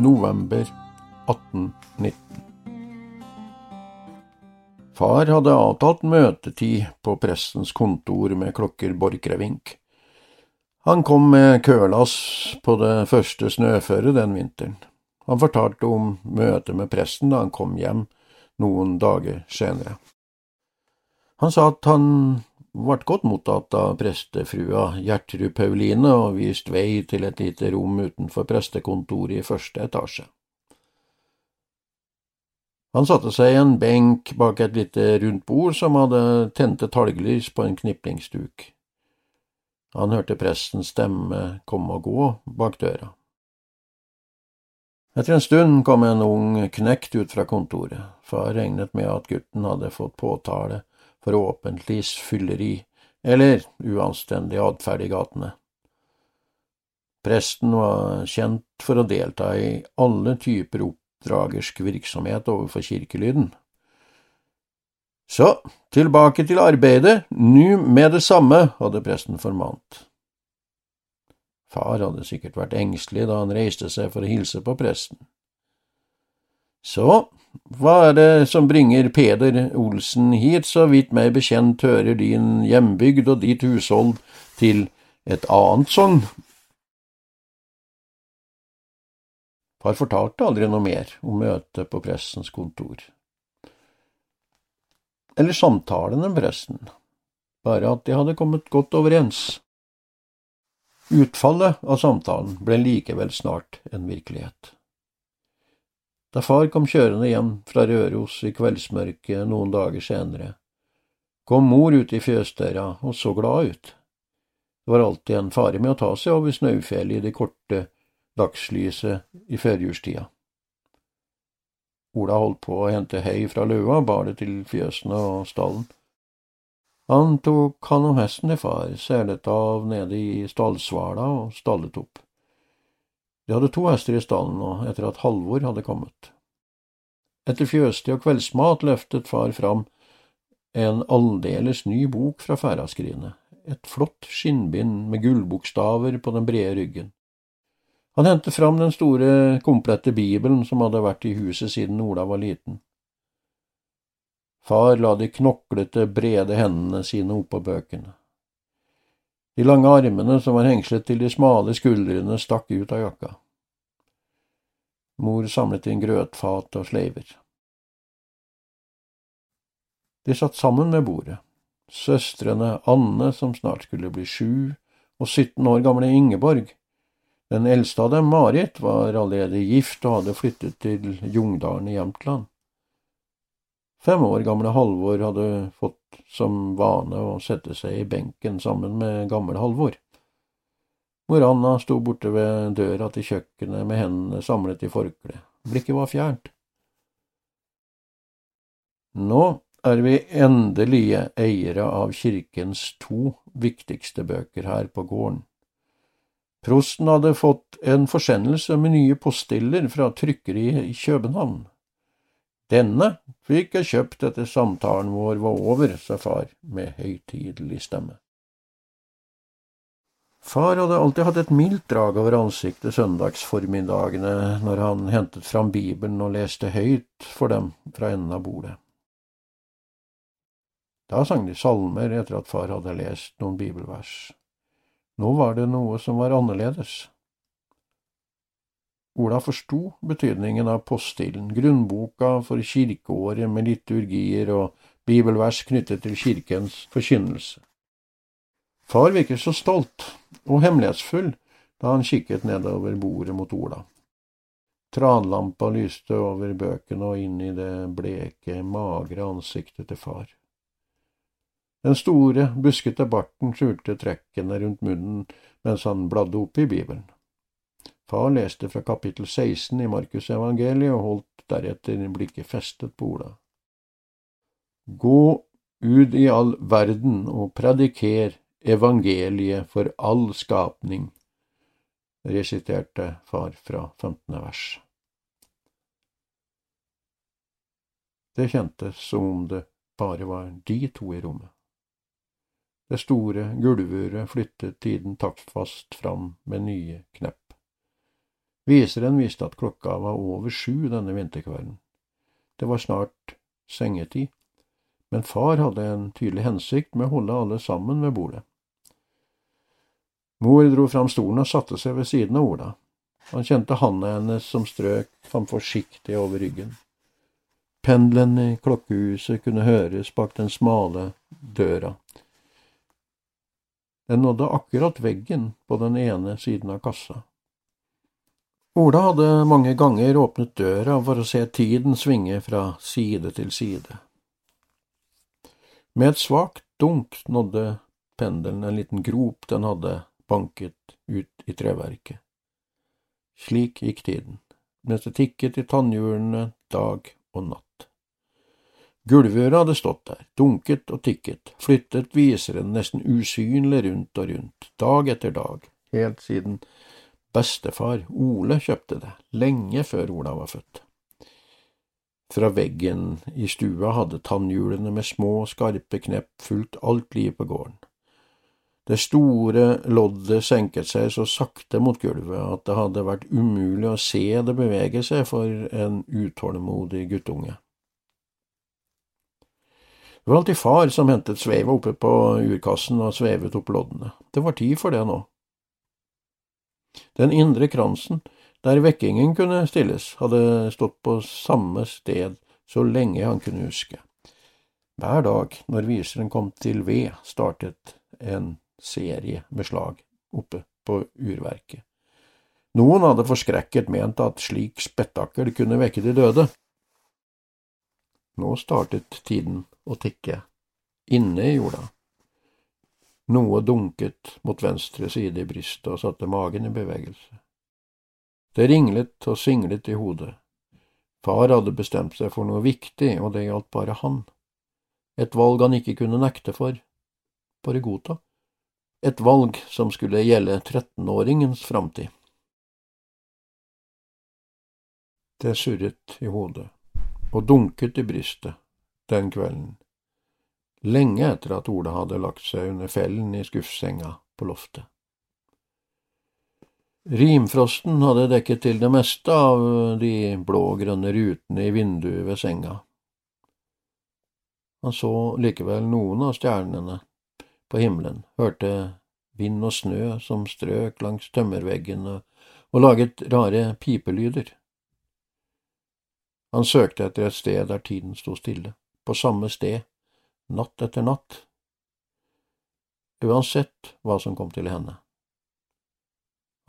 November 1819. Far hadde avtalt møtetid på prestens kontor med klokker Borchgrevink. Han kom med kølass på det første snøføret den vinteren. Han fortalte om møtet med presten da han kom hjem noen dager senere. Han sa at han ble godt mottatt av prestefrua Gjertrud Pauline og vist vei til et lite rom utenfor prestekontoret i første etasje. Han satte seg i en benk bak et lite rundt bord som hadde tente talglys på en kniplingsduk. Han hørte prestens stemme komme og gå bak døra. Etter en stund kom en ung knekt ut fra kontoret. Far regnet med at gutten hadde fått påtale forhåpentligvis fylleri eller uanstendig atferd i gatene. Presten var kjent for å delta i alle typer oppdragersk virksomhet overfor kirkelyden. Så, tilbake til arbeidet, nu med det samme, hadde presten formant. Far hadde sikkert vært engstelig da han reiste seg for å hilse på presten. Så, hva er det som bringer Peder Olsen hit, så vidt meg bekjent hører din hjembygd og ditt hushold til et annet sånn? Far fortalte aldri noe mer om møtet på pressens kontor. Eller samtalen med presten, bare at de hadde kommet godt overens. Utfallet av samtalen ble likevel snart en virkelighet. Da far kom kjørende hjem fra Røros i kveldsmørket noen dager senere, kom mor ut i fjøsdøra og så glad ut. Det var alltid en fare med å ta seg over snaufjellet i det korte dagslyset i førjulstida. Ola holdt på å hente høy fra løa bar det til fjøsene og stallen. Han tok han om hesten til far, selet av nede i stallsvala og stallet opp. De hadde to hester i stallen nå, etter at Halvor hadde kommet. Etter fjøstid og kveldsmat løftet far fram en aldeles ny bok fra Færaskrinet, et flott skinnbind med gullbokstaver på den brede ryggen. Han hentet fram den store, komplette bibelen som hadde vært i huset siden Ola var liten. Far la de knoklete, brede hendene sine oppå bøkene. De lange armene som var hengslet til de smale skuldrene, stakk ut av jakka. Mor samlet inn grøtfat og sleiver. De satt sammen ved bordet, søstrene Anne, som snart skulle bli sju, og 17 år gamle Ingeborg. Den eldste av dem, Marit, var allerede gift og hadde flyttet til Jungdalen i Jämtland. Fem år gamle Halvor hadde fått som vane å sette seg i benken sammen med gammel Halvor. Mor Anna sto borte ved døra til kjøkkenet med hendene samlet i forkleet. Blikket var fjernt. Nå er vi endelige eiere av kirkens to viktigste bøker her på gården. Prosten hadde fått en forsendelse med nye postiller fra trykkeriet i København. Denne fikk jeg kjøpt etter samtalen vår var over, sa far med høytidelig stemme. Far hadde alltid hatt et mildt drag over ansiktet søndagsformiddagene når han hentet fram Bibelen og leste høyt for dem fra enden av bordet. Da sang de salmer etter at far hadde lest noen bibelvers. Nå var det noe som var annerledes. Ola forsto betydningen av poststilen, grunnboka for kirkeåret med liturgier og bibelvers knyttet til kirkens forkynnelse. Far virket så stolt og hemmelighetsfull da han kikket nedover bordet mot Ola. Tranlampa lyste over bøkene og inn i det bleke, magre ansiktet til far. Den store, buskete barten skjulte trekkene rundt munnen mens han bladde opp i Bibelen. Far leste fra kapittel 16 i Markusevangeliet og holdt deretter blikket festet på Ola. Gå ut i all verden og prediker evangeliet for all skapning, resiterte far fra 15. vers. Det kjentes som om det bare var de to i rommet. Det store gulvuret flyttet tiden taktfast fram med nye knepp. Viseren viste at klokka var over sju denne vinterkvelden. Det var snart sengetid, men far hadde en tydelig hensikt med å holde alle sammen ved bordet. Mor dro fram stolen og satte seg ved siden av Ola. Han kjente handa hennes som strøk ham forsiktig over ryggen. Pendelen i klokkehuset kunne høres bak den smale døra den nådde akkurat veggen på den ene siden av kassa. Ola hadde mange ganger åpnet døra for å se tiden svinge fra side til side. Med et svakt dunk nådde pendelen en liten grop den hadde banket ut i treverket. Slik gikk tiden, mens det tikket i tannhjulene dag og natt. Gulvøret hadde stått der, dunket og tikket, flyttet viseren nesten usynlig rundt og rundt, dag etter dag, helt siden bestefar Ole kjøpte det, lenge før Ola var født. Fra veggen i stua hadde tannhjulene med små, skarpe knepp fulgt alt livet på gården. Det store loddet senket seg så sakte mot gulvet at det hadde vært umulig å se det bevege seg for en utålmodig guttunge. Det var alltid far som hentet sveiva oppe på urkassen og svevet opp loddene. Det var tid for det nå. Den indre kransen, der vekkingen kunne stilles, hadde stått på samme sted så lenge han kunne huske. Hver dag når viseren kom til ved, startet en serie med slag oppe på urverket. Noen hadde forskrekket ment at slik spetakkel kunne vekke de døde. Nå startet tiden å tikke, inne i jorda. Noe dunket mot venstre side i brystet og satte magen i bevegelse. Det ringlet og singlet i hodet. Far hadde bestemt seg for noe viktig, og det gjaldt bare han. Et valg han ikke kunne nekte for, bare godta. Et valg som skulle gjelde 13-åringens framtid. Det surret i hodet og dunket i brystet den kvelden, lenge etter at Ola hadde lagt seg under fellen i skuffsenga på loftet. Rimfrosten hadde dekket til det meste av de blå-grønne rutene i vinduet ved senga. Han så likevel noen av stjernene på himmelen, hørte vind og snø som strøk langs tømmerveggene og laget rare pipelyder. Han søkte etter et sted der tiden sto stille, på samme sted, natt etter natt, uansett hva som kom til henne.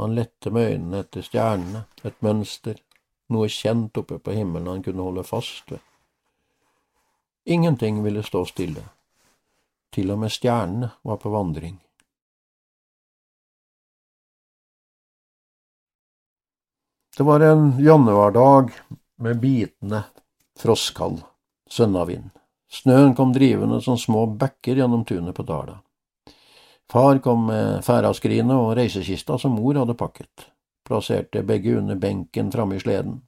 Han lette med øynene etter stjernene, et mønster, noe kjent oppe på himmelen han kunne holde fast ved. Ingenting ville stå stille, til og med stjernene var på vandring. Det var en januardag med bitende frostkald sønnavind. Snøen kom drivende som små bekker gjennom tunet på Dala. Far kom med færaskrinet og reisekista som mor hadde pakket, plasserte begge under benken framme i sleden.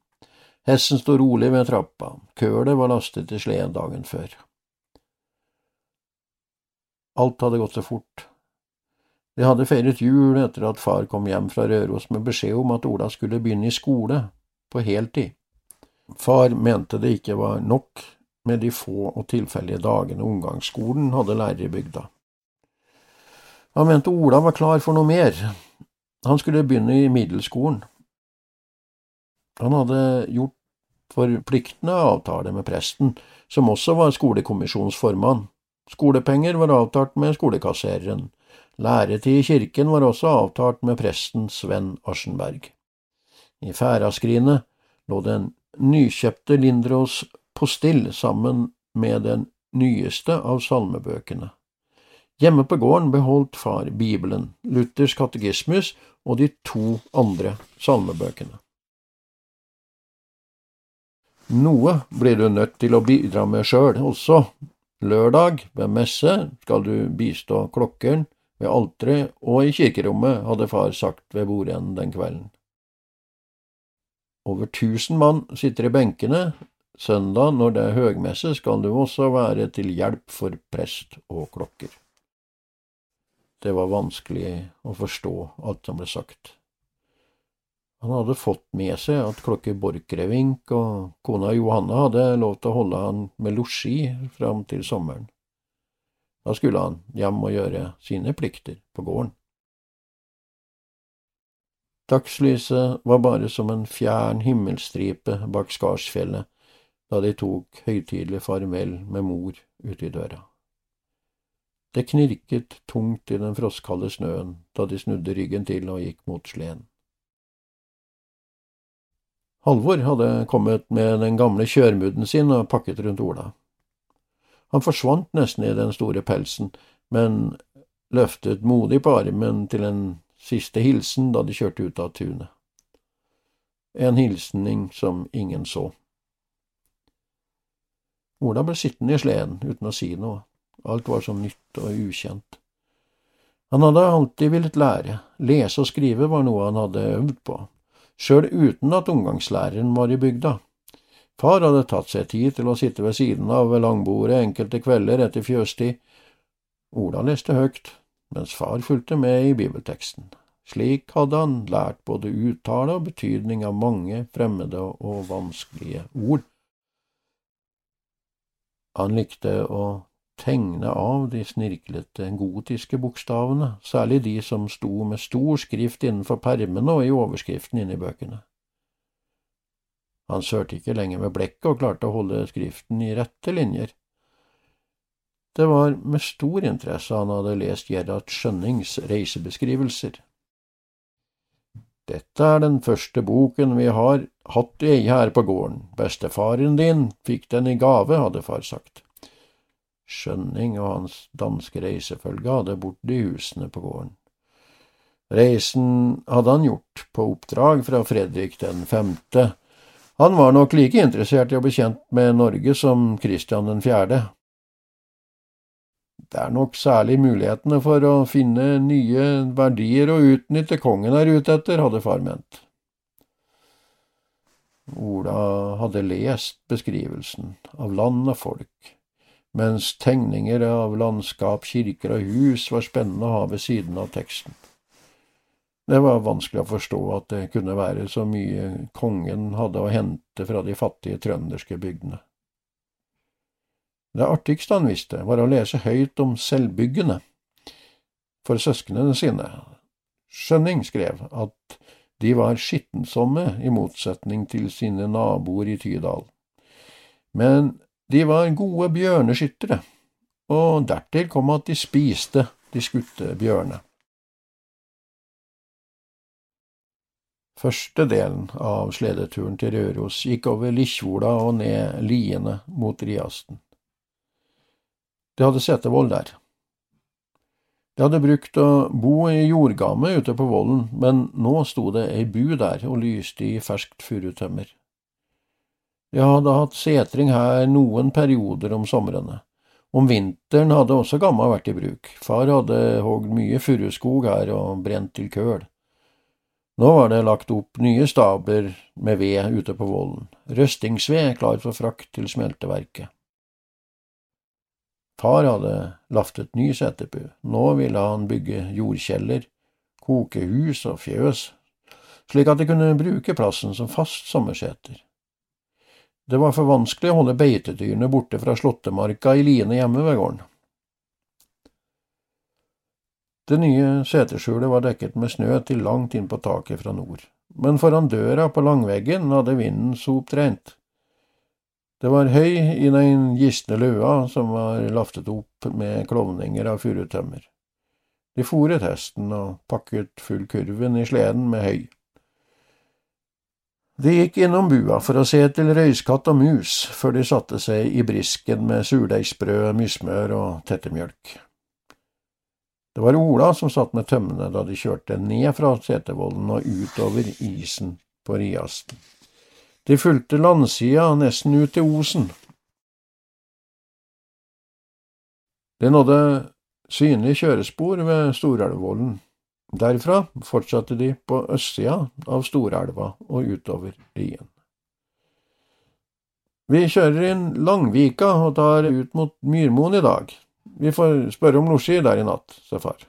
Hesten sto rolig ved trappa, kølet var lastet i sleden dagen før. Alt hadde gått så fort. De hadde feiret jul etter at far kom hjem fra Røros med beskjed om at Ola skulle begynne i skole, på heltid. Far mente det ikke var nok med de få og tilfeldige dagene omgangsskolen hadde lærer i bygda. Han mente Ola var klar for noe mer. Han skulle begynne i middelskolen. Han hadde gjort forpliktende avtale med presten, som også var skolekommisjonsformann. Skolepenger var avtalt med skolekassereren. Læretid i kirken var også avtalt med presten Sven Aschenberg. I Færaskrinet lå den nykjøpte Lindros postill sammen med den nyeste av salmebøkene, Hjemme på gården beholdt far Bibelen, Luthers katekismus og de to andre salmebøkene. Noe blir du nødt til å bidra med sjøl også. Lørdag, ved messe, skal du bistå klokkeren ved alteret og i kirkerommet, hadde far sagt ved bordenden den kvelden. Over tusen mann sitter i benkene. Søndag, når det er høgmesse, skal du også være til hjelp for prest og klokker. Det var vanskelig å forstå alt som ble sagt. Han hadde fått med seg at klokke Borchgrevink og kona Johanne hadde lov til å holde han med losji fram til sommeren. Da skulle han hjem og gjøre sine plikter på gården. Dagslyset var bare som en fjern himmelstripe bak Skarsfjellet da de tok høytidelig farvel med mor ute i døra. Det knirket tungt i den frostkalde snøen da de snudde ryggen til og gikk mot sleden. Halvor hadde kommet med den gamle kjørmudden sin og pakket rundt Ola. Han forsvant nesten i den store pelsen, men løftet modig på armen til en siste hilsen da de kjørte ut av tunet. En hilsning som ingen så. Ola ble sittende i sleden uten å si noe, alt var så nytt og ukjent. Han hadde alltid villet lære, lese og skrive var noe han hadde øvd på sjøl uten at omgangslæreren var i bygda. Far hadde tatt seg tid til å sitte ved siden av ved langbordet enkelte kvelder etter fjøstid. Ola leste høyt, mens far fulgte med i bibelteksten. Slik hadde han lært både uttale og betydning av mange fremmede og vanskelige ord. Han likte å tegne av de snirklete gotiske bokstavene, særlig de som sto med stor skrift innenfor permene og i overskriften inne i bøkene. Han sørte ikke lenger med blekket og klarte å holde skriften i rette linjer. Det var med stor interesse han hadde lest Gerhard Skjønnings reisebeskrivelser. Dette er den første boken vi har hatt i her på gården, bestefaren din fikk den i gave, hadde far sagt. Skjønning og hans danske reisefølge hadde bodd i husene på gården. Reisen hadde han gjort på oppdrag fra Fredrik den femte. Han var nok like interessert i å bli kjent med Norge som Kristian den fjerde. Det er nok særlig mulighetene for å finne nye verdier og utnytte kongen er ute etter, hadde far ment. Ola hadde lest beskrivelsen av land og folk mens tegninger av landskap, kirker og hus var spennende å ha ved siden av teksten. Det var vanskelig å forstå at det kunne være så mye kongen hadde å hente fra de fattige trønderske bygdene. Det artigste han visste, var å lese høyt om selvbyggene for søsknene sine. Skjønning skrev at de var skittensomme i motsetning til sine naboer i Tydal. Men de var gode bjørneskyttere, og dertil kom at de spiste de skutte bjørnene. Første delen av sledeturen til Røros gikk over Likkjola og ned liene mot Riasten. Det hadde setevoll der. De hadde brukt å bo i jordgamet ute på vollen, men nå sto det ei bu der og lyste i ferskt furutømmer. De hadde hatt setring her noen perioder om somrene. Om vinteren hadde også gamma vært i bruk, far hadde hogd mye furuskog her og brent til køl. Nå var det lagt opp nye stabler med ved ute på vollen, røstingsved klar for frakt til smelteverket. Far hadde laftet ny setepu, nå ville han bygge jordkjeller, koke hus og fjøs, slik at de kunne bruke plassen som fast sommerseter. Det var for vanskelig å holde beitedyrene borte fra slåttemarka i line hjemme ved gården. Det nye seterskjulet var dekket med snø til langt inn på taket fra nord, men foran døra på langveggen hadde vinden sopt rent. Det var høy i den gisne løa som var laftet opp med klovninger av furutømmer. De fòret hesten og pakket full kurven i sleden med høy. De gikk innom bua for å se til røyskatt og mus, før de satte seg i brisken med surdeigsbrød, mysmør og tettemjølk. Det var Ola som satt med tømmene da de kjørte ned fra Setervollen og utover isen på Riasten. De fulgte landsida nesten ut til Osen. Det nådde synlige kjørespor ved Storelvvollen. Derfra fortsatte de på østsida av Storelva og utover Rien. Vi kjører inn Langvika og tar ut mot Myrmoen i dag. Vi får spørre om losji der i natt, sa far.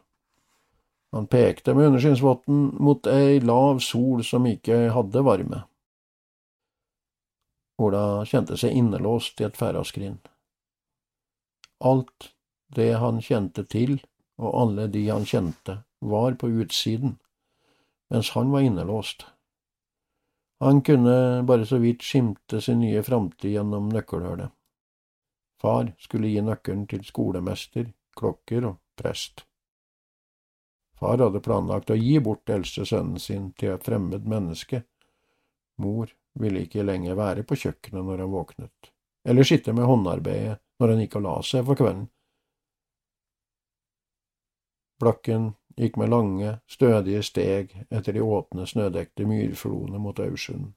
Han pekte med underskinnsvotten mot ei lav sol som ikke hadde varme. Ola kjente seg innelåst i et ferdaskrin. Alt det han kjente til, og alle de han kjente, var på utsiden, mens han var innelåst. Han kunne bare så vidt skimte sin nye framtid gjennom nøkkelhullet. Far skulle gi nøkkelen til skolemester, klokker og prest. Far hadde planlagt å gi bort eldste sønnen sin til et fremmed menneske. Mor ville ikke lenger være på kjøkkenet når han våknet, eller sitte med håndarbeidet når han gikk og la seg for kvelden. Blakken gikk med lange, stødige steg etter de åpne, snødekte myrfloene mot Aursund.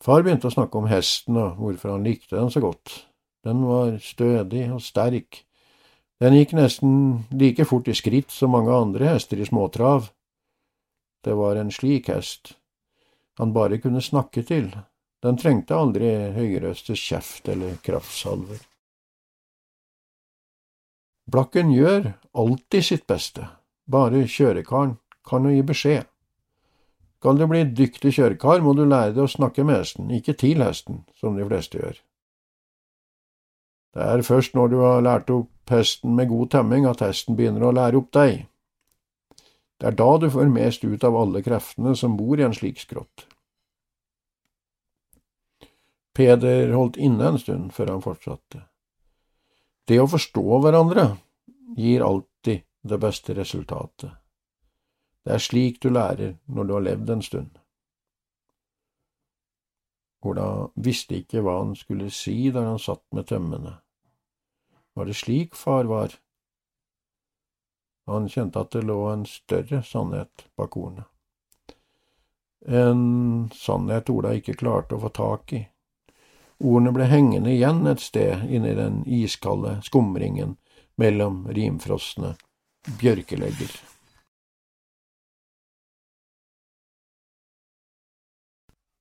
Far begynte å snakke om hesten og hvorfor han likte den så godt. Den var stødig og sterk. Den gikk nesten like fort i skritt som mange andre hester i småtrav. Det var en slik hest han bare kunne snakke til. Den trengte aldri høyrøstes kjeft eller kraftsalver. Blakken gjør alltid sitt beste, bare kjørekaren kan jo gi beskjed. Skal du bli dyktig kjørekar, må du lære deg å snakke med hesten, ikke til hesten, som de fleste gjør. Det er først når du har lært opp hesten med god temming at hesten begynner å lære opp deg. Det er da du får mest ut av alle kreftene som bor i en slik skrott. Peder holdt inne en stund før han fortsatte. Det å forstå hverandre gir alltid det beste resultatet. Det er slik du lærer når du har levd en stund. Ola visste ikke hva han skulle si der han satt med tømmene. Var det slik far var? Han kjente at det lå en større sannhet bak ordene. En sannhet Ola ikke klarte å få tak i. Ordene ble hengende igjen et sted inni den iskalde skumringen mellom rimfrosne bjørkelegger.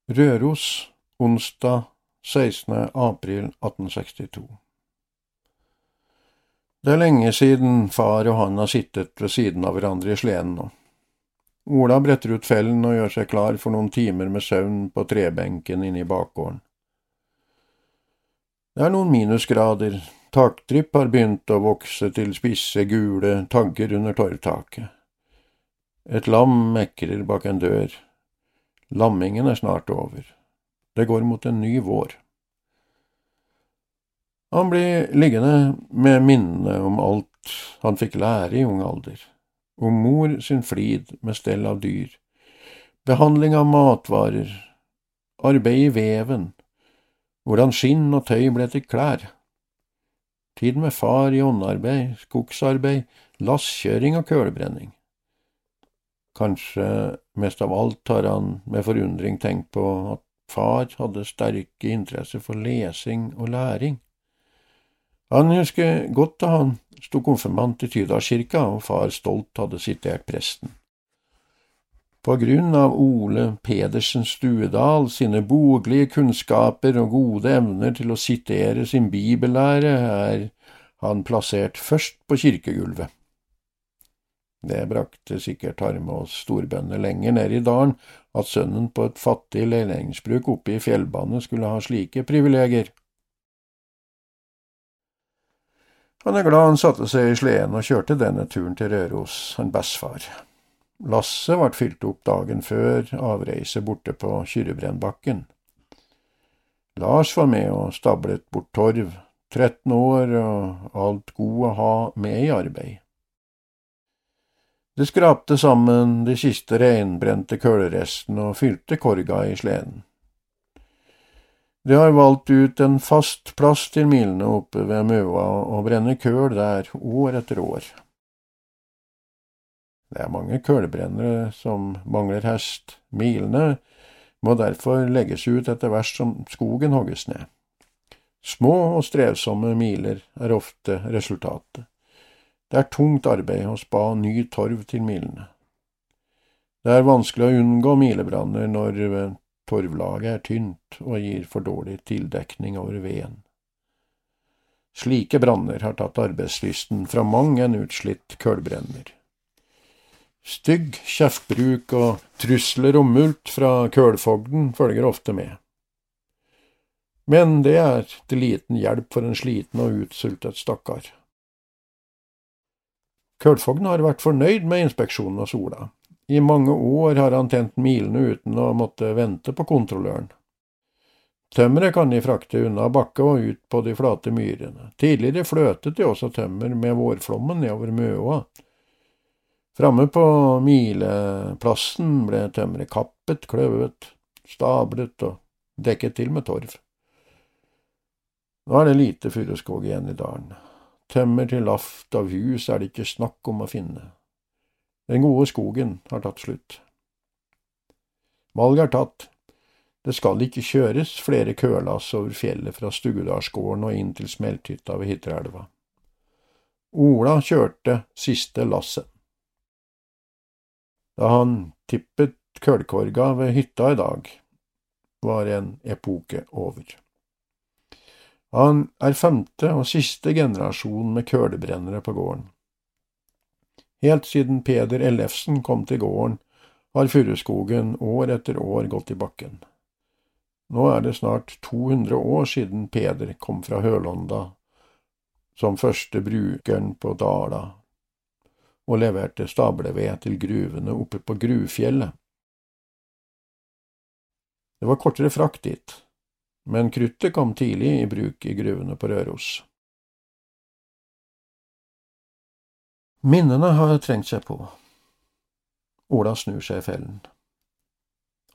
Røros, onsdag 16. april 1862 Det er lenge siden far og han har sittet ved siden av hverandre i sleden nå. Ola bretter ut fellen og gjør seg klar for noen timer med søvn på trebenken inne i bakgården. Det er noen minusgrader, takdrypp har begynt å vokse til spisse, gule tagger under torvtaket. Et lam mekrer bak en dør. Lammingen er snart over. Det går mot en ny vår. Han blir liggende med minnene om alt han fikk lære i ung alder, om mor sin flid med stell av dyr, behandling av matvarer, arbeid i veven, hvordan skinn og tøy ble til klær. Tid med far i åndarbeid, skogsarbeid, lasskjøring og kølbrenning. Kanskje mest av alt har han med forundring tenkt på at far hadde sterke interesse for lesing og læring. Han husker godt da han sto konfirmant i Tydalskirka og far stolt hadde sitert presten. På grunn av Ole Pedersen Stuedal sine boglige kunnskaper og gode evner til å sitere sin bibellære er han plassert først på kirkegulvet. Det brakte sikkert harme og storbønder lenger ned i dalen at sønnen på et fattig leilingsbruk oppe i fjellbandet skulle ha slike privilegier. Han er glad han satte seg i sleden og kjørte denne turen til Røros, han bessfar. Lasset ble fylt opp dagen før avreise borte på Kyrrebrennbakken. Lars var med og stablet bort torv, 13 år og alt god å ha med i arbeid. Det skrapte sammen de siste reinbrente kullrestene og fylte korga i sleden. De har valgt ut en fast plass til milene oppe ved Møa og brenner køl der år etter år. Det er mange kullbrennere som mangler hest. Milene må derfor legges ut etter hvert som skogen hogges ned. Små og strevsomme miler er ofte resultatet. Det er tungt arbeid å spa ny torv til milene. Det er vanskelig å unngå milebranner når torvlaget er tynt og gir for dårlig tildekning over veden. Slike branner har tatt arbeidslysten fra mang en utslitt kullbrenner. Stygg kjeftbruk og trusler om mult fra kølfogden følger ofte med. Men det er til liten hjelp for en sliten og utsultet stakkar. Kølfogden har vært fornøyd med inspeksjonen av Sola. I mange år har han tent milene uten å måtte vente på kontrolløren. Tømmeret kan de frakte unna bakke og ut på de flate myrene. Tidligere fløtet de også tømmer med vårflommen nedover Møa. Framme på mileplassen ble tømmeret kappet, kløvet, stablet og dekket til med torv. Nå er det lite furuskog igjen i dalen. Tømmer til laft av hus er det ikke snakk om å finne. Den gode skogen har tatt slutt. Valget er tatt. Det skal ikke kjøres flere kølass over fjellet fra Stugudalsgården og inn til smelthytta ved Hitterelva. Ola kjørte siste lasset. Da han tippet kølkorga ved hytta i dag, var en epoke over. Han er femte og siste generasjon med kølebrennere på gården. Helt siden Peder Ellefsen kom til gården, har furuskogen år etter år gått i bakken. Nå er det snart 200 år siden Peder kom fra Hølonda som første brukeren på Dala og leverte stableved til gruvene oppe på Gruvfjellet. Det var kortere frakt dit, men kruttet kom tidlig i bruk i gruvene på Røros. Minnene har trengt seg på. Ola snur seg i fellen.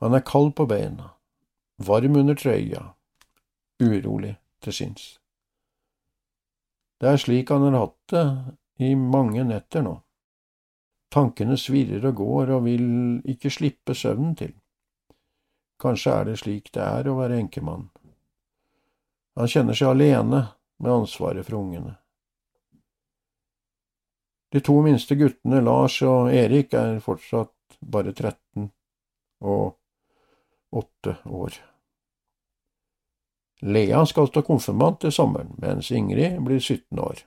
Han er kald på beina varm under trøya, urolig til sinns. Det er slik han har hatt det i mange netter nå. Tankene svirrer og går og vil ikke slippe søvnen til. Kanskje er det slik det er å være enkemann. Han kjenner seg alene med ansvaret for ungene. De to minste guttene, Lars og Erik, er fortsatt bare 13 og 8 år. Lea skal stå konfirmant til sommeren, mens Ingrid blir 17 år.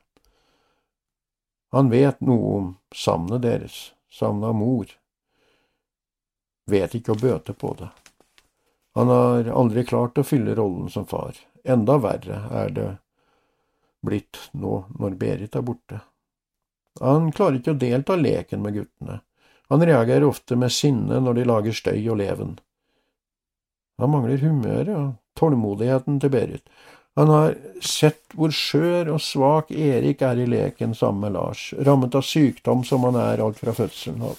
Han vet noe om savnet deres, savnet av mor. Vet ikke å bøte på det. Han har aldri klart å fylle rollen som far. Enda verre er det blitt nå når Berit er borte. Han klarer ikke å delta leken med guttene. Han reagerer ofte med sinne når de lager støy og leven. Han mangler humøret og tålmodigheten til Berit. Han har sett hvor skjør og svak Erik er i leken sammen med Lars, rammet av sykdom som han er alt fra fødselen av.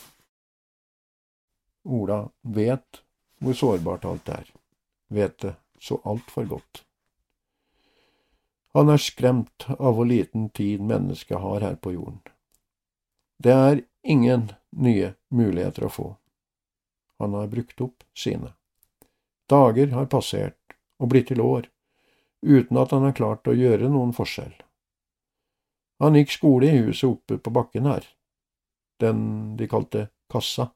Ola vet hvor sårbart alt er, vet det så altfor godt. Han er skremt av hvor liten tid mennesket har her på jorden. Det er ingen nye muligheter å få. Han har brukt opp sine. Dager har passert og blitt til år, uten at han har klart å gjøre noen forskjell. Han gikk skole i huset oppe på bakken her, den de kalte Kassa.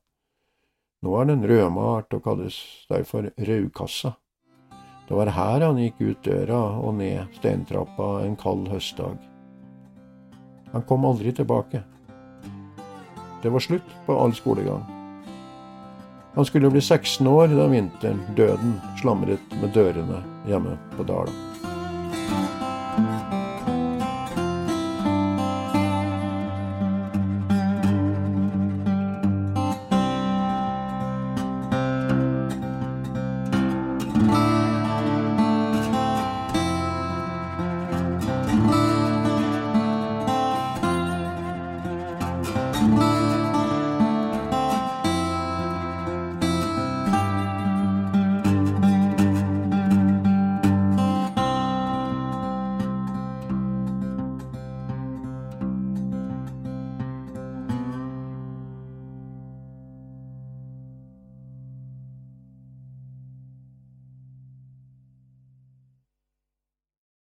Nå er den rødmalt og kalles derfor Raukassa. Det var her han gikk ut døra og ned steintrappa en kald høstdag. Han kom aldri tilbake. Det var slutt på all skolegang. Han skulle bli 16 år da vinteren, døden, slamret med dørene hjemme på Dala.